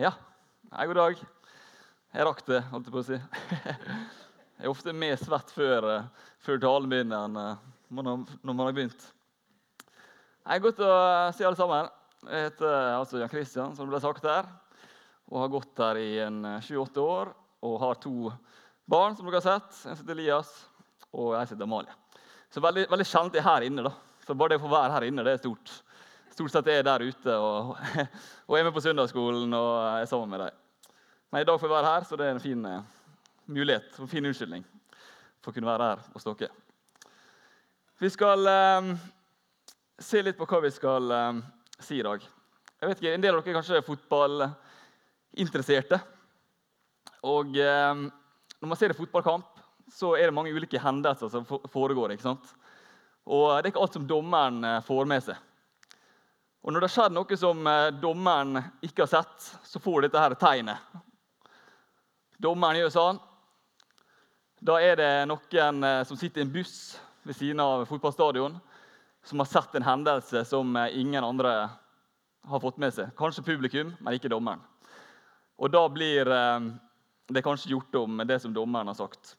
Ja, Hei, god dag. Jeg rakk det, holdt jeg på å si. Jeg er ofte mer svett før, eh, før talen begynner enn eh, når man har begynt. Hei, godt å se alle sammen. Jeg heter eh, altså Jan Kristian, som det ble sagt her. Og har gått her i en 28 år og har to barn som dere har sett. En heter Elias, og jeg heter Amalie. Så veldig, veldig kjent er her inne. da. Så bare det å få være her inne, det er stort. Stort sett er der ute og, og er med på søndagsskolen og er sammen med dem. Men i dag får jeg være her, så det er en fin mulighet og en fin unnskyldning for å kunne være her hos dere. Vi skal eh, se litt på hva vi skal eh, si i dag. Jeg vet ikke, En del av dere er kanskje fotballinteresserte. Og eh, når man ser en fotballkamp, så er det mange ulike hendelser som foregår. ikke sant? Og det er ikke alt som dommeren eh, får med seg. Og når det har skjedd noe som eh, dommeren ikke har sett, så får dette her tegnet Dommeren gjør sånn. Da er det noen eh, som sitter i en buss ved siden av fotballstadion, som har sett en hendelse som eh, ingen andre har fått med seg. Kanskje publikum, men ikke dommeren. Og da blir det kanskje gjort om det som dommeren har sagt.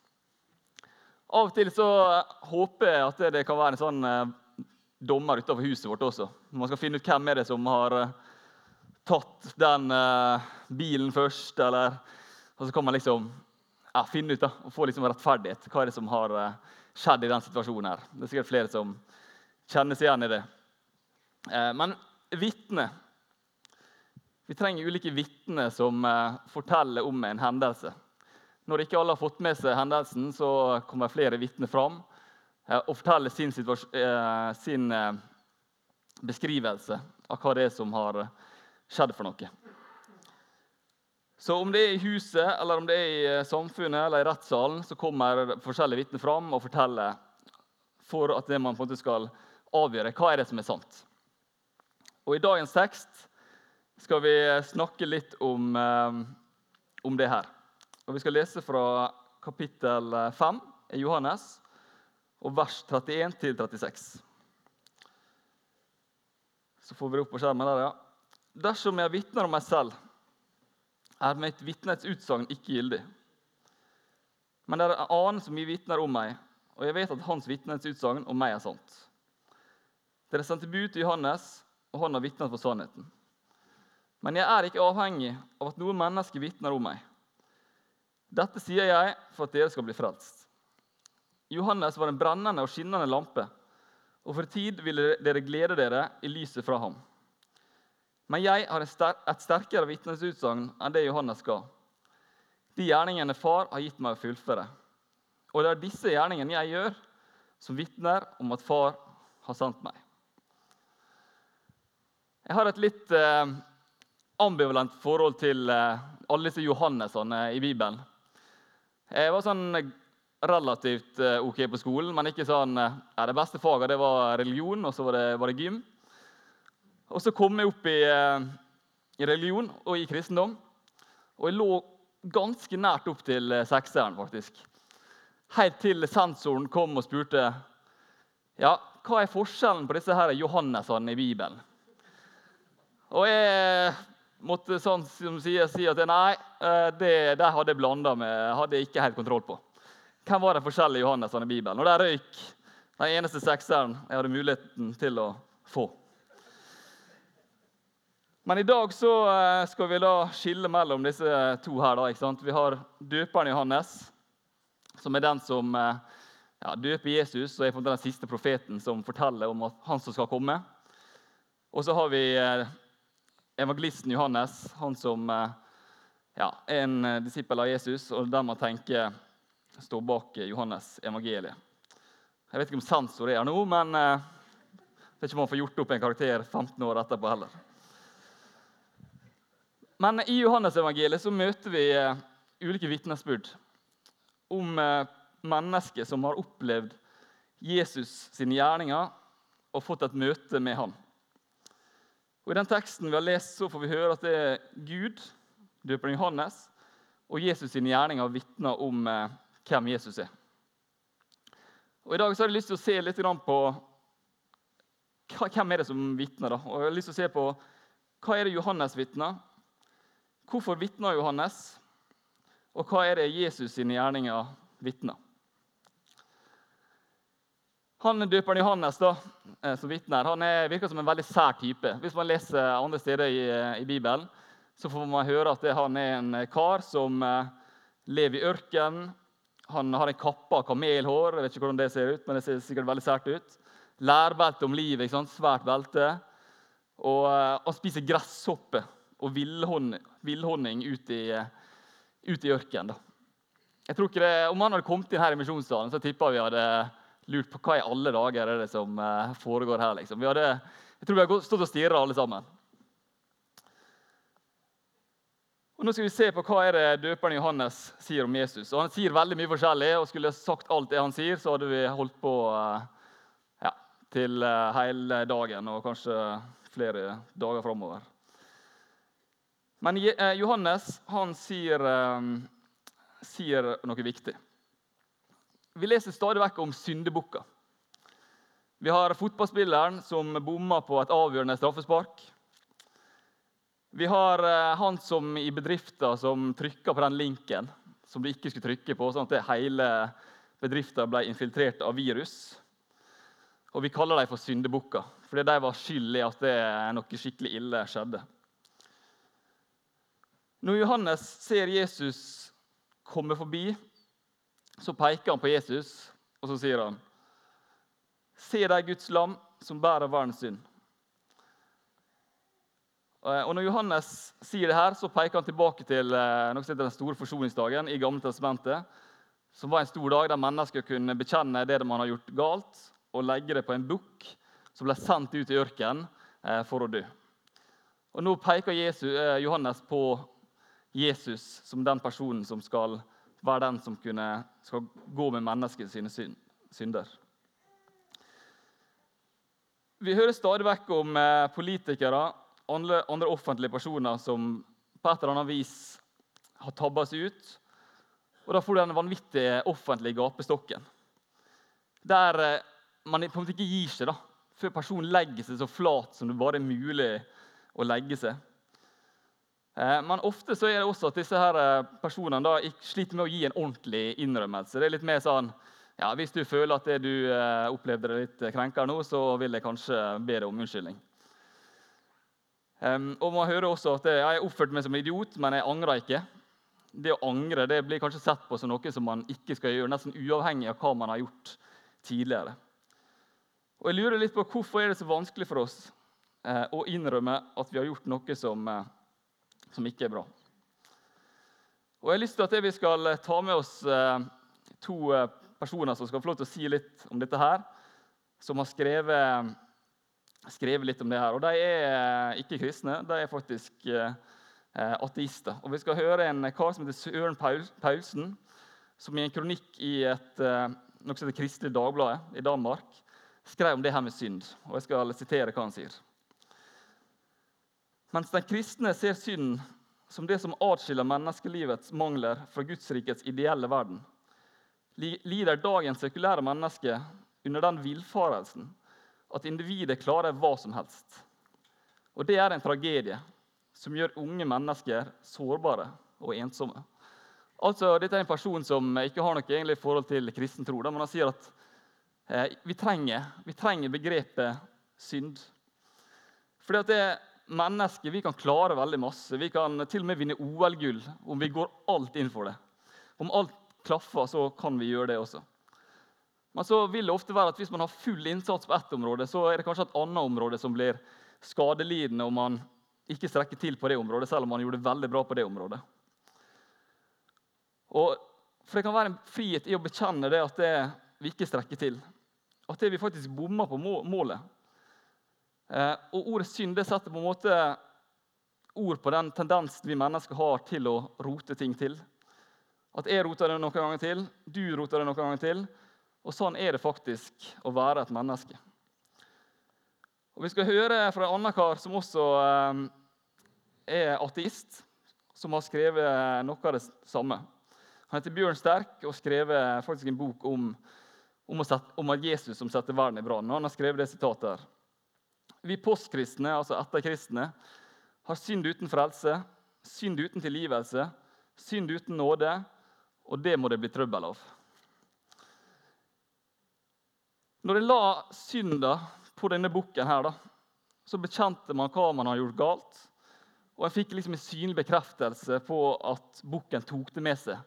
Av og til så håper jeg at det kan være en sånn dommer utenfor huset vårt også. Man skal finne ut hvem er det som har tatt den bilen først, eller og så kan man liksom ja, finne ut da, og få liksom rettferdighet. Hva er det som har uh, skjedd i den situasjonen? her? Det er sikkert flere som kjenner seg igjen i det. Men vitne Vi trenger ulike vitner som forteller om en hendelse. Når ikke alle har fått med seg hendelsen, så kommer flere vitner fram og forteller sin, sin beskrivelse av hva det er som har skjedd for noe. Så om det er i huset, eller om det er i eh, samfunnet eller i rettssalen, så kommer forskjellige vitner fram og forteller for at det man på en måte skal avgjøre hva er det som er sant. Og I dagens tekst skal vi snakke litt om, eh, om det her. Og Vi skal lese fra kapittel 5 i Johannes, og vers 31-36. Så får vi det opp på skjermen der, ja. Dersom jeg vitner om meg selv er mitt vitnets utsagn ikke gyldig. Men det er en annen som gir vitner om meg, og jeg vet at hans vitnets utsagn om meg er sant. Dere sendte bud til Johannes, og han har vitnet for sannheten. Men jeg er ikke avhengig av at noe menneske vitner om meg. Dette sier jeg for at dere skal bli frelst. Johannes var en brennende og skinnende lampe, og for tid ville dere glede dere i lyset fra ham. Men jeg har et sterkere vitnesutsagn enn det Johannes ga. De gjerningene far har gitt meg å fullføre. Og det er disse gjerningene jeg gjør, som vitner om at far har sendt meg. Jeg har et litt eh, ambivalent forhold til eh, alle disse Johannesene i Bibelen. Jeg var sånn relativt eh, OK på skolen, men ikke sånn ja, Det beste faget det var religion, og så var det, var det gym. Og så kom jeg opp i, eh, i, religion og i kristendom. Og jeg lå ganske nært opp til eh, sekseren, faktisk. Helt til sensoren kom og spurte ja, hva er forskjellen på disse her Johannesene i Bibelen. Og jeg måtte sånn som sier, si at nei, det, det hadde jeg blanda med. hadde jeg ikke helt kontroll på. Hvem var de forskjellige Johannesene i Bibelen? Og der røyk den eneste sekseren jeg hadde muligheten til å få. Men i dag så eh, skal vi da skille mellom disse to her. da, ikke sant? Vi har døperen Johannes, som er den som eh, ja, døper Jesus og er den siste profeten som forteller om han som skal komme. Og så har vi eh, evangelisten Johannes, han som ja, er en disippel av Jesus, og der man tenker står bak Johannes evangeliet. Jeg vet ikke om sensor er her nå, men det er ikke om man får gjort opp en karakter 15 år etterpå heller. Men i Johannes-evangeliet så møter vi uh, ulike vitnesbyrd om mennesker som har opplevd Jesus sine gjerninger og fått et møte med ham. Og I den teksten vi har lest, så får vi høre at det er Gud, døperen Johannes, og Jesus sine gjerninger vitner om hvem Jesus er. Og I dag så har jeg lyst til å se litt på hvem er det som vitner. Og jeg har lyst til å se på Hva er det Johannes vitner, Hvorfor vitner Johannes? Og hva er det Jesus sine gjerninger vitner? Han Døperen Johannes da, eh, som vitner, han er, virker som en veldig sær type. Hvis man leser andre steder i, i Bibelen, så får man høre at det, han er en kar som eh, lever i ørkenen. Han har en kappe av kamelhår. Jeg vet ikke hvordan det ser ut, men det ser sikkert veldig sært ut. Lærbelte om livet. ikke sant? Svært belte. Og uh, han spiser gresshoppe og villhonning ut i, ut i ørkenen. Jeg tror ikke det, Om han hadde kommet inn her i misjonssalen, så tippa vi hadde lurt på hva i alle dager er det som foregår her. liksom. Hadde, jeg tror vi hadde stått og stirra alle sammen. Og nå skal vi se på Hva er det døperen Johannes sier om Jesus. Og Han sier veldig mye forskjellig. og Skulle jeg sagt alt det han sier, så hadde vi holdt på uh, ja, til uh, hele dagen og kanskje flere dager framover. Men Johannes han sier, sier noe viktig. Vi leser stadig vekk om syndebukker. Vi har fotballspilleren som bomma på et avgjørende straffespark. Vi har eh, han som i bedrifter som trykka på den linken som du ikke skulle trykke på, sånn at hele bedriften ble infiltrert av virus. Og vi kaller dem for syndebukker, fordi de var skyld i at det noe skikkelig ille skjedde. Når Johannes ser Jesus komme forbi, så peker han på Jesus, og så sier han Se deg, Guds lam, som bærer verdens synd. Og Når Johannes sier det her, så peker han tilbake til eh, noe som heter den store forsoningsdagen i Gamle testamentet, som var en stor dag der mennesker kunne bekjenne det man har gjort galt, og legge det på en bukk som ble sendt ut i ørkenen eh, for å dø. Og Nå peker Jesus, eh, Johannes på Jesus som den personen som skal være den som kunne, skal gå med menneskets synder. Vi hører stadig vekk om eh, politikere andre, andre offentlige personer som på et eller annet vis har tabba seg ut. Og da får du den vanvittige offentlige gapestokken. Der eh, man på en måte ikke gir seg da, før personen legger seg så flat som det bare er mulig å legge seg. Eh, men ofte så er det også at disse her eh, personene da sliter med å gi en ordentlig innrømmelse. Det er litt mer sånn ja, Hvis du føler at det du opplevde er litt krenker nå, så vil jeg kanskje be deg om unnskyldning. Og Man hører også at jeg har oppført meg som idiot, men jeg angrer ikke. Det å angre det blir kanskje sett på som noe som man ikke skal gjøre, nesten uavhengig av hva man har gjort tidligere. Og jeg lurer litt på Hvorfor er det så vanskelig for oss eh, å innrømme at vi har gjort noe som eh, som ikke er bra. Og Jeg har lyst til at vi skal eh, ta med oss to personer som skal få lov til å si litt om dette her. Som har skrevet, skrevet litt om det her. Og De er ikke kristne, de er faktisk ateister. Og Vi skal høre en kar som heter Søren Paulsen, som i en kronikk i et, noe som heter Kristelig Dagblad i Danmark skrev om det her med synd. Og Jeg skal sitere hva han sier. Mens den kristne ser synden som det som atskiller menneskelivets mangler fra Gudsrikets ideelle verden, lider dagens sekulære menneske under den villfarelsen at individet klarer hva som helst. Og det er en tragedie som gjør unge mennesker sårbare og ensomme. Altså, Dette er en person som ikke har noe egentlig forhold til kristen tro, men han sier at eh, vi, trenger, vi trenger begrepet synd. Fordi at det mennesker vi kan klare veldig masse. Vi kan til og med vinne OL-gull om vi går alt inn for det. Om alt klaffer, så kan vi gjøre det også. Men så vil det ofte være at hvis man har full innsats på ett område, så er det kanskje et annet område som blir skadelidende om man ikke strekker til på det området, selv om man gjorde veldig bra på det området. Og for Det kan være en frihet i å bekjenne det at det vi ikke strekker til. At det vi faktisk bommer på målet. Eh, og Ordet synd det setter på en måte ord på den tendensen vi mennesker har til å rote ting til. At jeg roter det noen ganger til, du roter det noen ganger til. Og sånn er det faktisk å være et menneske. Og Vi skal høre fra en annen kar som også eh, er ateist, som har skrevet noe av det samme. Han heter Bjørn Sterk og skrevet faktisk en bok om, om, sette, om Jesus som setter verden i brann. Han har skrevet det sitatet her. Vi postkristne, altså etterkristne, har synd uten frelse, synd uten tilgivelse, synd uten nåde, og det må det bli trøbbel av. Når jeg la synda på denne bukken, her, da, så bekjente man hva man har gjort galt. Og jeg fikk liksom en synlig bekreftelse på at bukken tok det med seg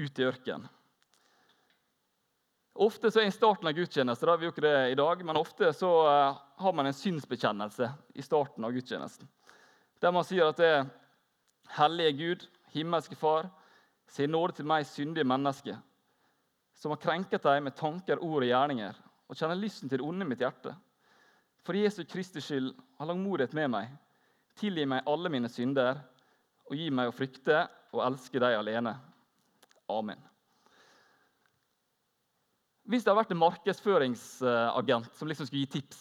ut i ørkenen. Ofte så er I starten av gudstjenesten da, vi gjør ikke det i dag, men ofte så uh, har man en synsbekjennelse i starten av gudstjenesten. Der man sier at det er Hellige Gud, himmelske Far, se nåde til meg, syndige menneske, som har krenket deg med tanker, ord og gjerninger, og kjenner lysten til det onde i mitt hjerte. For Jesu Kristi skyld, ha langmodighet med meg. Tilgi meg alle mine synder, og gi meg å frykte og elske deg alene. Amen. Hvis det hadde vært en markedsføringsagent som liksom skulle gi tips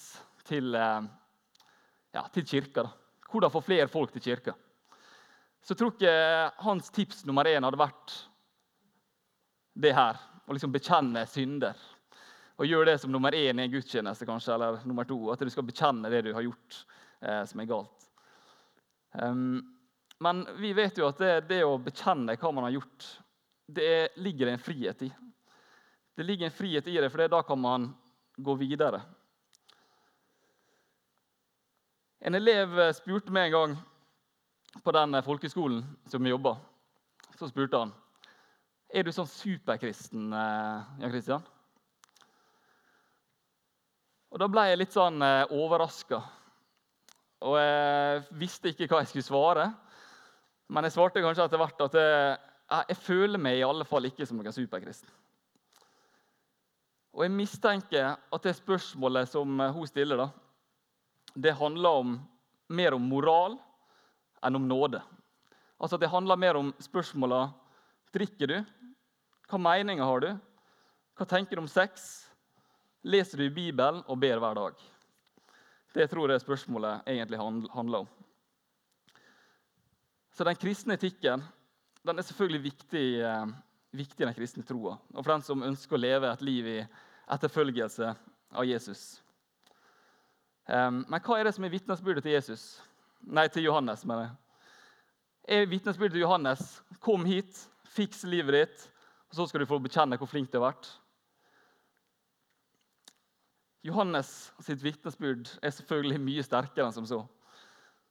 til, eh, ja, til kirka, da. hvordan få flere folk til kirka, så tror ikke hans tips nummer én hadde vært det her. Å liksom bekjenne synder. Og gjøre det som nummer én i en gudstjeneste, kanskje, eller nummer to. At du skal bekjenne det du har gjort eh, som er galt. Um, men vi vet jo at det, det, å bekjenne hva man har gjort, det ligger en frihet i. Det ligger en frihet i det, for da kan man gå videre. En elev spurte meg en gang på den folkeskolen som vi jobba, så spurte han er du sånn superkristen, eh, Jan Kristian. Og Da ble jeg litt sånn eh, overraska. Og jeg visste ikke hva jeg skulle svare. Men jeg svarte kanskje etter hvert at jeg, jeg føler meg i alle fall ikke som noen superkristen. Og jeg mistenker at det spørsmålet som hun stiller, da, det handler om, mer om moral enn om nåde. Altså Det handler mer om spørsmåla drikker du? Hva meninger har du? Hva tenker du om sex? Leser du Bibelen og ber hver dag? Det tror jeg spørsmålet egentlig handler om. Så den kristne etikken den er selvfølgelig viktig, eh, viktig i den kristne troa. Og for den som ønsker å leve et liv i etterfølgelse av Jesus. Men hva er det som er vitnesbyrdet til Jesus? Nei, til Johannes, mener jeg. Er vitnesbyrdet til Johannes kom hit, fiks livet ditt, og så skal du få bekjenne hvor flink du har vært? Johannes sitt vitnesbyrd er selvfølgelig mye sterkere enn som så.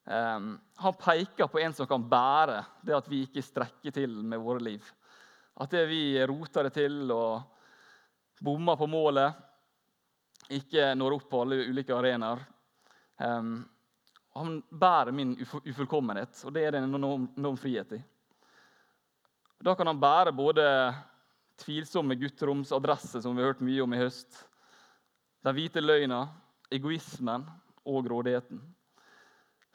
Um, han peker på en som kan bære det at vi ikke strekker til med våre liv. At det vi roter det til og bommer på målet, ikke når opp på alle ulike arenaer. Um, han bærer min ufullkommenhet, og det er det en enorm frihet i. Da kan han bære både tvilsomme gutteromsadresser, som vi har hørt mye om i høst, den hvite løgna, egoismen og grådigheten.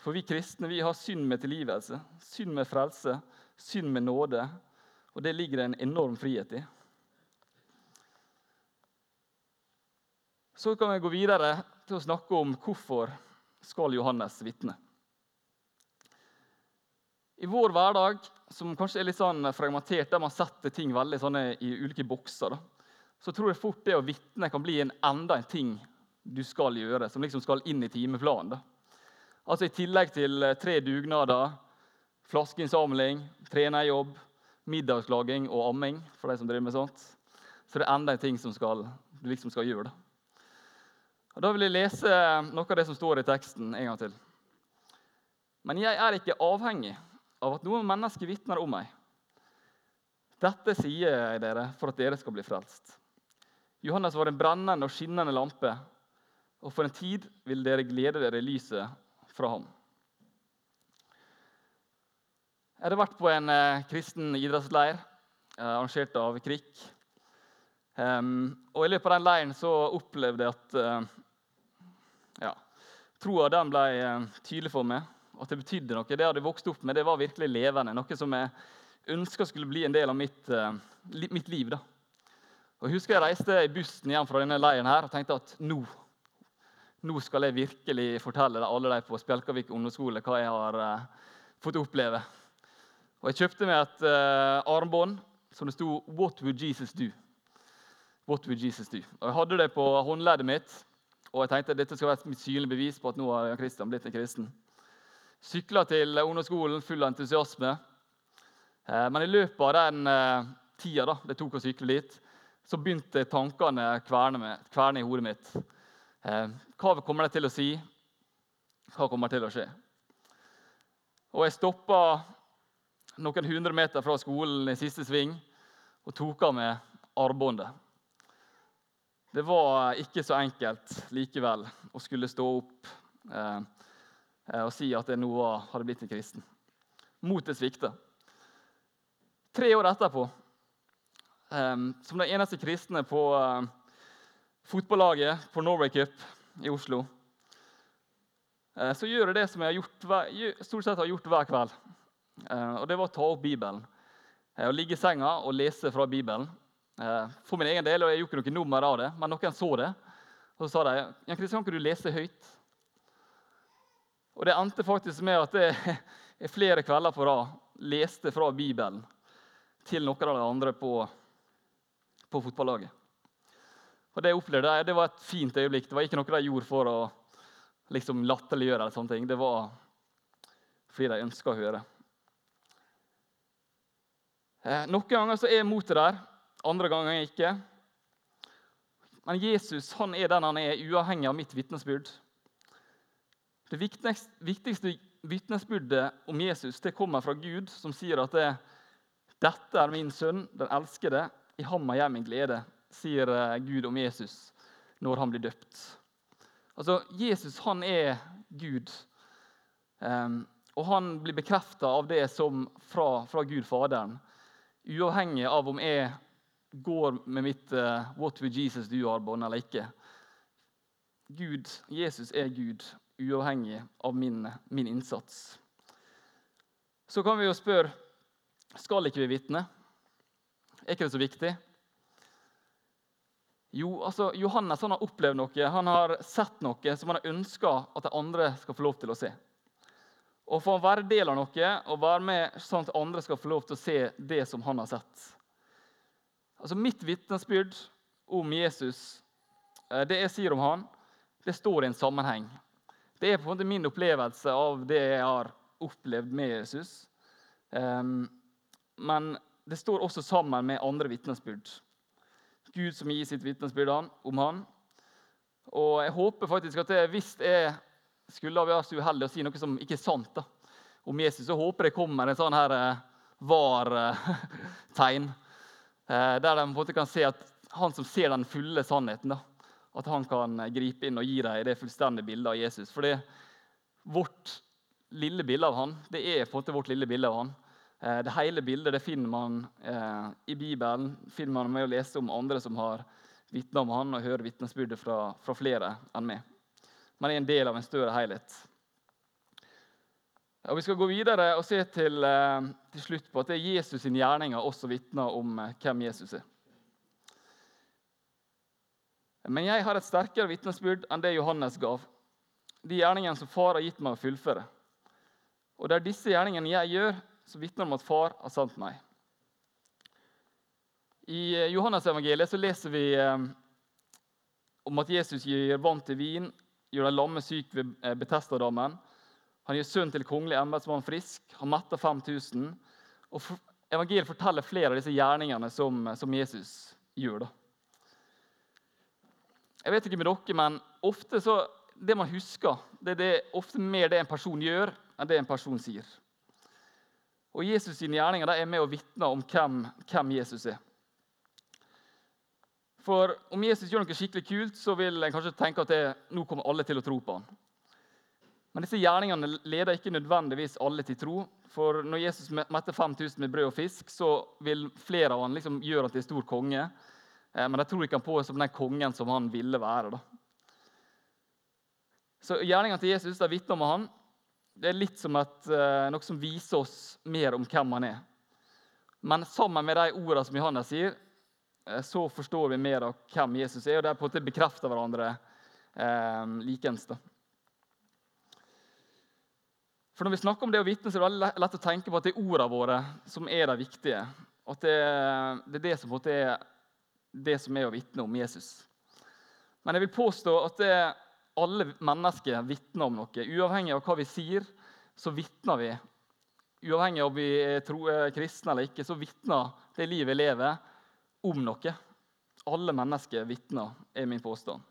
For vi kristne vi har synd med tilgivelse, synd med frelse, synd med nåde. Og det ligger det en enorm frihet i. Så kan vi gå videre til å snakke om hvorfor skal Johannes vitne. I vår hverdag, som kanskje er litt sånn fragmentert, der man setter ting veldig sånn i ulike bokser, da, så tror jeg fort det å vitne kan bli en enda en ting du skal gjøre, som liksom skal inn i timeplanen. Altså I tillegg til eh, tre dugnader, flaskeinnsamling, trenerjobb, middagslaging og amming, for de som driver med sånt, så det er enda en ting som skal, du liksom skal gjøre. Da. Og Da vil jeg lese noe av det som står i teksten en gang til. Men jeg er ikke avhengig av at noen mennesker vitner om meg. Dette sier jeg dere for at dere skal bli frelst. Johannes var en brennende og skinnende lampe, og for en tid vil dere glede dere i lyset fra ham. Jeg hadde vært på en eh, kristen idrettsleir eh, arrangert av KRIK. Um, og I løpet av den leiren så opplevde jeg at uh, ja, troa den ble eh, tydelig for meg. At det betydde noe. Det jeg hadde vokst opp med, det var virkelig levende. Noe som jeg ønska skulle bli en del av mitt, uh, mitt liv. da. Og Jeg husker jeg reiste i bussen hjem fra denne leiren her, og tenkte at nå, nå skal jeg virkelig fortelle alle de på Spjelkavik ungdomsskole hva jeg har uh, fått oppleve. Og Jeg kjøpte meg et uh, armbånd som det sto 'What would Jesus do?' What would Jesus do? Og Jeg hadde det på håndleddet mitt. Og jeg tenkte at dette skal være et synlig bevis på at nå har Kristian blitt en kristen. Sykla til ungdomsskolen full av entusiasme. Eh, men i løpet av den eh, tida da, det tok å sykle dit, så begynte tankene å kverne, kverne, i hodet mitt. Eh, hva kommer det til å si? Hva kommer til å skje? Og jeg stoppa noen hundre meter fra skolen i siste sving og tok av meg armbåndet. Det var ikke så enkelt likevel å skulle stå opp eh, og si at jeg nå hadde blitt en kristen. Motet svikta. Tre år etterpå, som den eneste kristne på eh, fotballaget på Norway Cup i Oslo, eh, så gjør jeg det som jeg har gjort, stort sett har gjort hver kveld. Eh, og det var å ta opp Bibelen. Å ligge i senga og lese fra Bibelen. For min egen del, og jeg gjorde ikke noe nummer av det, men noen så det. Og så sa de Jan Kristian, kan du lese høyt? Og det endte faktisk med at jeg flere kvelder på rad leste fra Bibelen til noen av de andre på, på fotballaget. Og Det jeg opplevde det var et fint øyeblikk. Det var ikke noe de gjorde for å liksom latterliggjøre. eller sånne ting. Det var fordi de ønska å høre. Eh, noen ganger så er motet der, andre ganger ikke. Men Jesus han er den han er, uavhengig av mitt vitnesbyrd. Det viktigste vitnesbyrdet om Jesus det kommer fra Gud, som sier at det, 'Dette er min sønn, den elskede. I ham har jeg min glede', sier eh, Gud om Jesus når han blir døpt. Altså, Jesus han er Gud, um, og han blir bekrefta av det som fra, fra Gud Faderen. Uavhengig av om jeg går med mitt uh, 'What will Jesus do?'-armbånd eller ikke. Gud, Jesus er Gud, uavhengig av min, min, innsats. Så kan vi jo spørre skal ikke vi vitne. Er ikke det så viktig? Jo, altså, Johannes han har opplevd noe, han har sett noe som han har ønska at de andre skal få lov til å se. Og for å være del av noe og være med sånn at andre skal få lov til å se det som han har sett. Altså Mitt vitnesbyrd om Jesus, eh, det jeg sier om han, det står i en sammenheng. Det er på en måte min opplevelse av det jeg har opplevd med Jesus. Um, men det står også sammen med andre vitnesbyrd. Gud som gir sitt vitnesbyrd om han. Og jeg håper faktisk at jeg, hvis jeg skulle være så uheldig å si noe som ikke er sant da, om Jesus, så håper jeg kommer en sånn her uh, var-tegn. Eh, der de på en måte kan se at han som ser den fulle sannheten, da, at han kan gripe inn og gi dem det fullstendige bildet av Jesus. For det, vårt lille bilde av han, det er på en måte vårt lille bilde av han. Eh, det hele bildet det finner man eh, i Bibelen, finner man med å lese om andre som har vitna om han, og høre vitnesbyrdet fra, fra flere enn meg. Man er en del av en større helhet. Og Vi skal gå videre og se til, eh, til slutt på at det er Jesus' sin gjerninger også vitner om hvem Jesus er. Men jeg har et sterkere vitnesbyrd enn det Johannes gav. De gjerningene som far har gitt meg å fullføre. Og det er disse gjerningene jeg gjør, som vitner om at far har sendt meg. I eh, Johannes-evangeliet så leser vi om at Jesus gir vann til vin, gjør den lamme syk ved Betestadammen han gjør sønnen til kongelig embetsmann frisk. Han metter 5000. Og Evangeliet forteller flere av disse gjerningene som, som Jesus gjør. da. Jeg vet ikke med dere, men ofte så, det man husker, det er det, ofte mer det en person gjør, enn det en person sier. Og Jesus' sine gjerninger er med å vitner om hvem, hvem, Jesus er. For Om Jesus gjør noe skikkelig kult, så vil en kanskje tenke at det, nå kommer alle til å tro på ham. Men disse gjerningene leder ikke nødvendigvis alle til tro. For når Jesus metter 5000 med brød og fisk, så vil flere av ham liksom gjøre han til stor konge. Eh, men de tror ikke han på som den kongen som han ville være. da. Så Gjerningene til Jesus vitner om han. Det er litt som et, eh, noe som viser oss mer om hvem han er. Men sammen med de ordene som Johannes sier, eh, så forstår vi mer av hvem Jesus er. Og det på en måte bekrefter hverandre eh, likens. For Når vi snakker om det å vitne, så er det lett å tenke på at det er ordene våre som er de viktige. At det, det er det som er det som er å vitne om Jesus. Men jeg vil påstå at det, alle mennesker vitner om noe, uavhengig av hva vi sier, så vitner vi. Uavhengig av om vi er tro, kristne eller ikke, så vitner det livet vi lever, om noe. Alle mennesker vitner, er min påstand.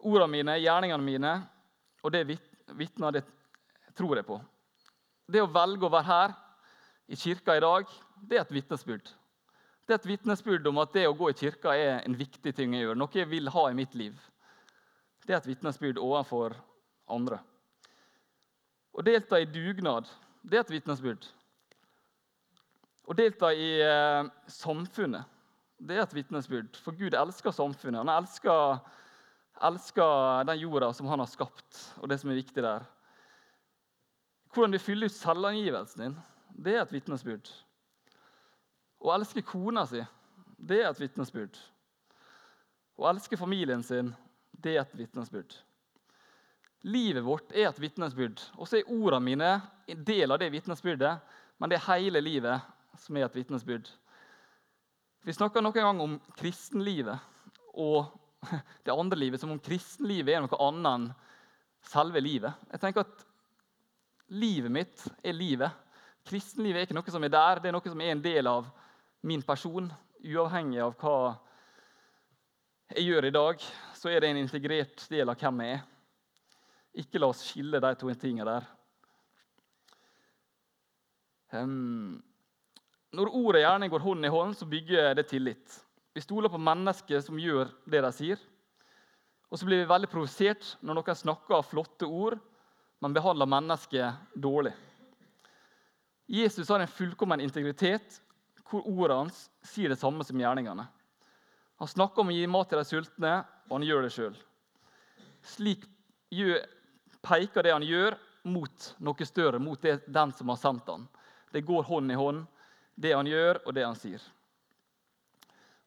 Ordene mine, gjerningene mine og det vitner, det tror jeg på. Det å velge å være her i kirka i dag, det er et vitnesbyrd. Det er et vitnesbyrd om at det å gå i kirka er en viktig ting jeg gjør. Noe jeg vil ha i mitt liv. Det er et vitnesbyrd overfor andre. Å delta i dugnad, det er et vitnesbyrd. Å delta i eh, samfunnet, det er et vitnesbyrd. For Gud elsker samfunnet. Han elsker, elsker den jorda som han har skapt, og det som er viktig der. Hvordan du fyller ut selvangivelsen din, det er et vitnesbyrd. Å elske kona si, det er et vitnesbyrd. Å elske familien sin, det er et vitnesbyrd. Livet vårt er et vitnesbyrd. Og så er ordene mine en del av det vitnesbyrdet, men det er hele livet som er et vitnesbyrd. Vi snakker noen gang om kristenlivet og det andre livet som om kristenlivet er noe annet enn selve livet. Jeg tenker at livet mitt er livet. Kristenlivet er ikke noe som er der, det er noe som er en del av min person. Uavhengig av hva jeg gjør i dag, så er det en integrert del av hvem jeg er. Ikke la oss skille de to tingene der. Um, når ord og gjerning går hånd i hånd, så bygger det tillit. Vi stoler på mennesker som gjør det de sier. Og så blir vi veldig provosert når noen snakker flotte ord, men behandler mennesket dårlig. Jesus har en fullkommen integritet hvor ordene hans sier det samme som gjerningene. Han snakker om å gi mat til de sultne, og han gjør det sjøl. Slik peker det han gjør, mot noe større, mot det, den som har sendt han. Det går hånd i hånd, det han gjør, og det han sier.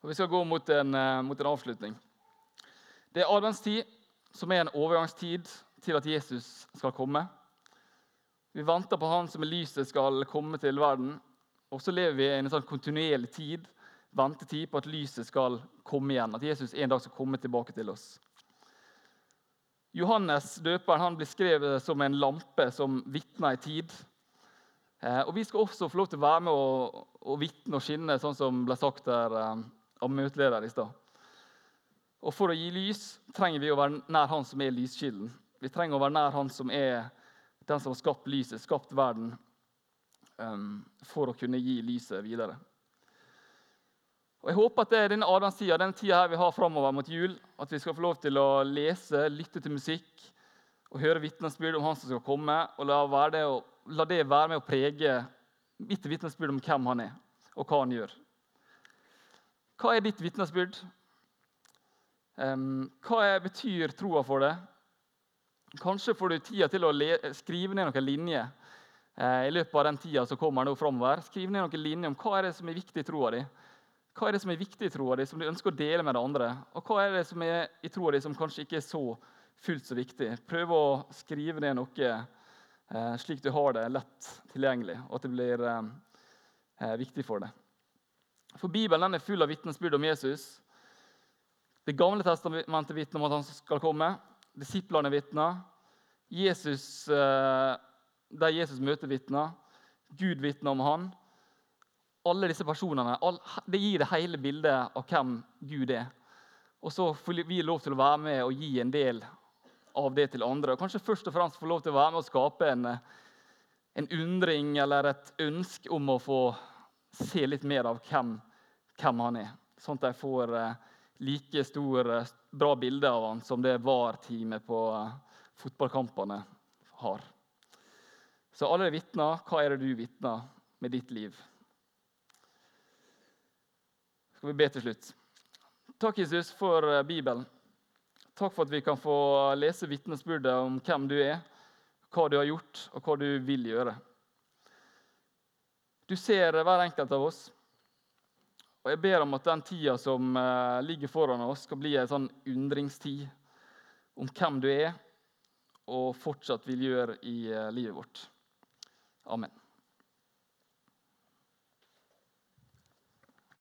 Og Vi skal gå mot en, eh, mot en avslutning. Det er adventstid, som er en overgangstid til at Jesus skal komme. Vi venter på Han som er lyset skal komme til verden. Og så lever vi i en sånn kontinuerlig tid, ventetid på at lyset skal komme igjen. At Jesus en dag skal komme tilbake til oss. Johannes døperen han blir skrevet som en lampe som vitner i tid. Eh, og Vi skal også få lov til å være med og, og vitne og skinne, sånn som ble sagt der eh, av møtelederen i stad. Og For å gi lys trenger vi å være nær Han som er lyskilden. Vi trenger å være nær Han som er den som har skapt lyset, skapt verden, um, for å kunne gi lyset videre. Og Jeg håper at det er denne adventstida den tida vi har framover mot jul, at vi skal få lov til å lese, lytte til musikk og høre vitnesbyrd om han som skal komme. og La, det, og la det være med å prege mitt vitnesbyrd om hvem han er, og hva han gjør. Hva er ditt vitnesbyrd? Hva betyr troa for det? Kanskje får du tida til å skrive ned noen linjer eh, i løpet av den tida som kommer nå fremover. Skriv ned noen linjer om hva er det som er viktig i troa di. Hva er det som er viktig i troa di, som du ønsker å dele med det andre? Og hva er det som er i troa di som kanskje ikke er så fullt så viktig? Prøv å skrive ned noe eh, slik du har det lett tilgjengelig, og at det blir eh, eh viktig for deg. For Bibelen er full av vitnesbyrd om Jesus. Det gamle testamentet vitner om at han skal komme. Disiplene vitner. Jesus, der Jesus møter vitner. Gud vitner om han. Alle disse personene, Det gir det hele bildet av hvem Gud er. Og så får vi lov til å være med og gi en del av det til andre. Og kanskje først og fremst få lov til å være med og skape en, en undring eller et ønske om å få se litt mer av hvem, hvem han er. Sånn at de får eh, like stor, eh, bra bilde av han som det VAR-teamet på eh, fotballkampene har. Så alle vitner, hva er det du vitner med ditt liv? Skal vi be til slutt. Takk, Jesus, for eh, Bibelen. Takk for at vi kan få lese vitnesbyrdet om hvem du er, hva du har gjort, og hva du vil gjøre. Du ser hver enkelt av oss. Og Jeg ber om at den tida som eh, ligger foran oss, skal bli en sånn undringstid om hvem du er, og fortsatt vil gjøre i eh, livet vårt. Amen.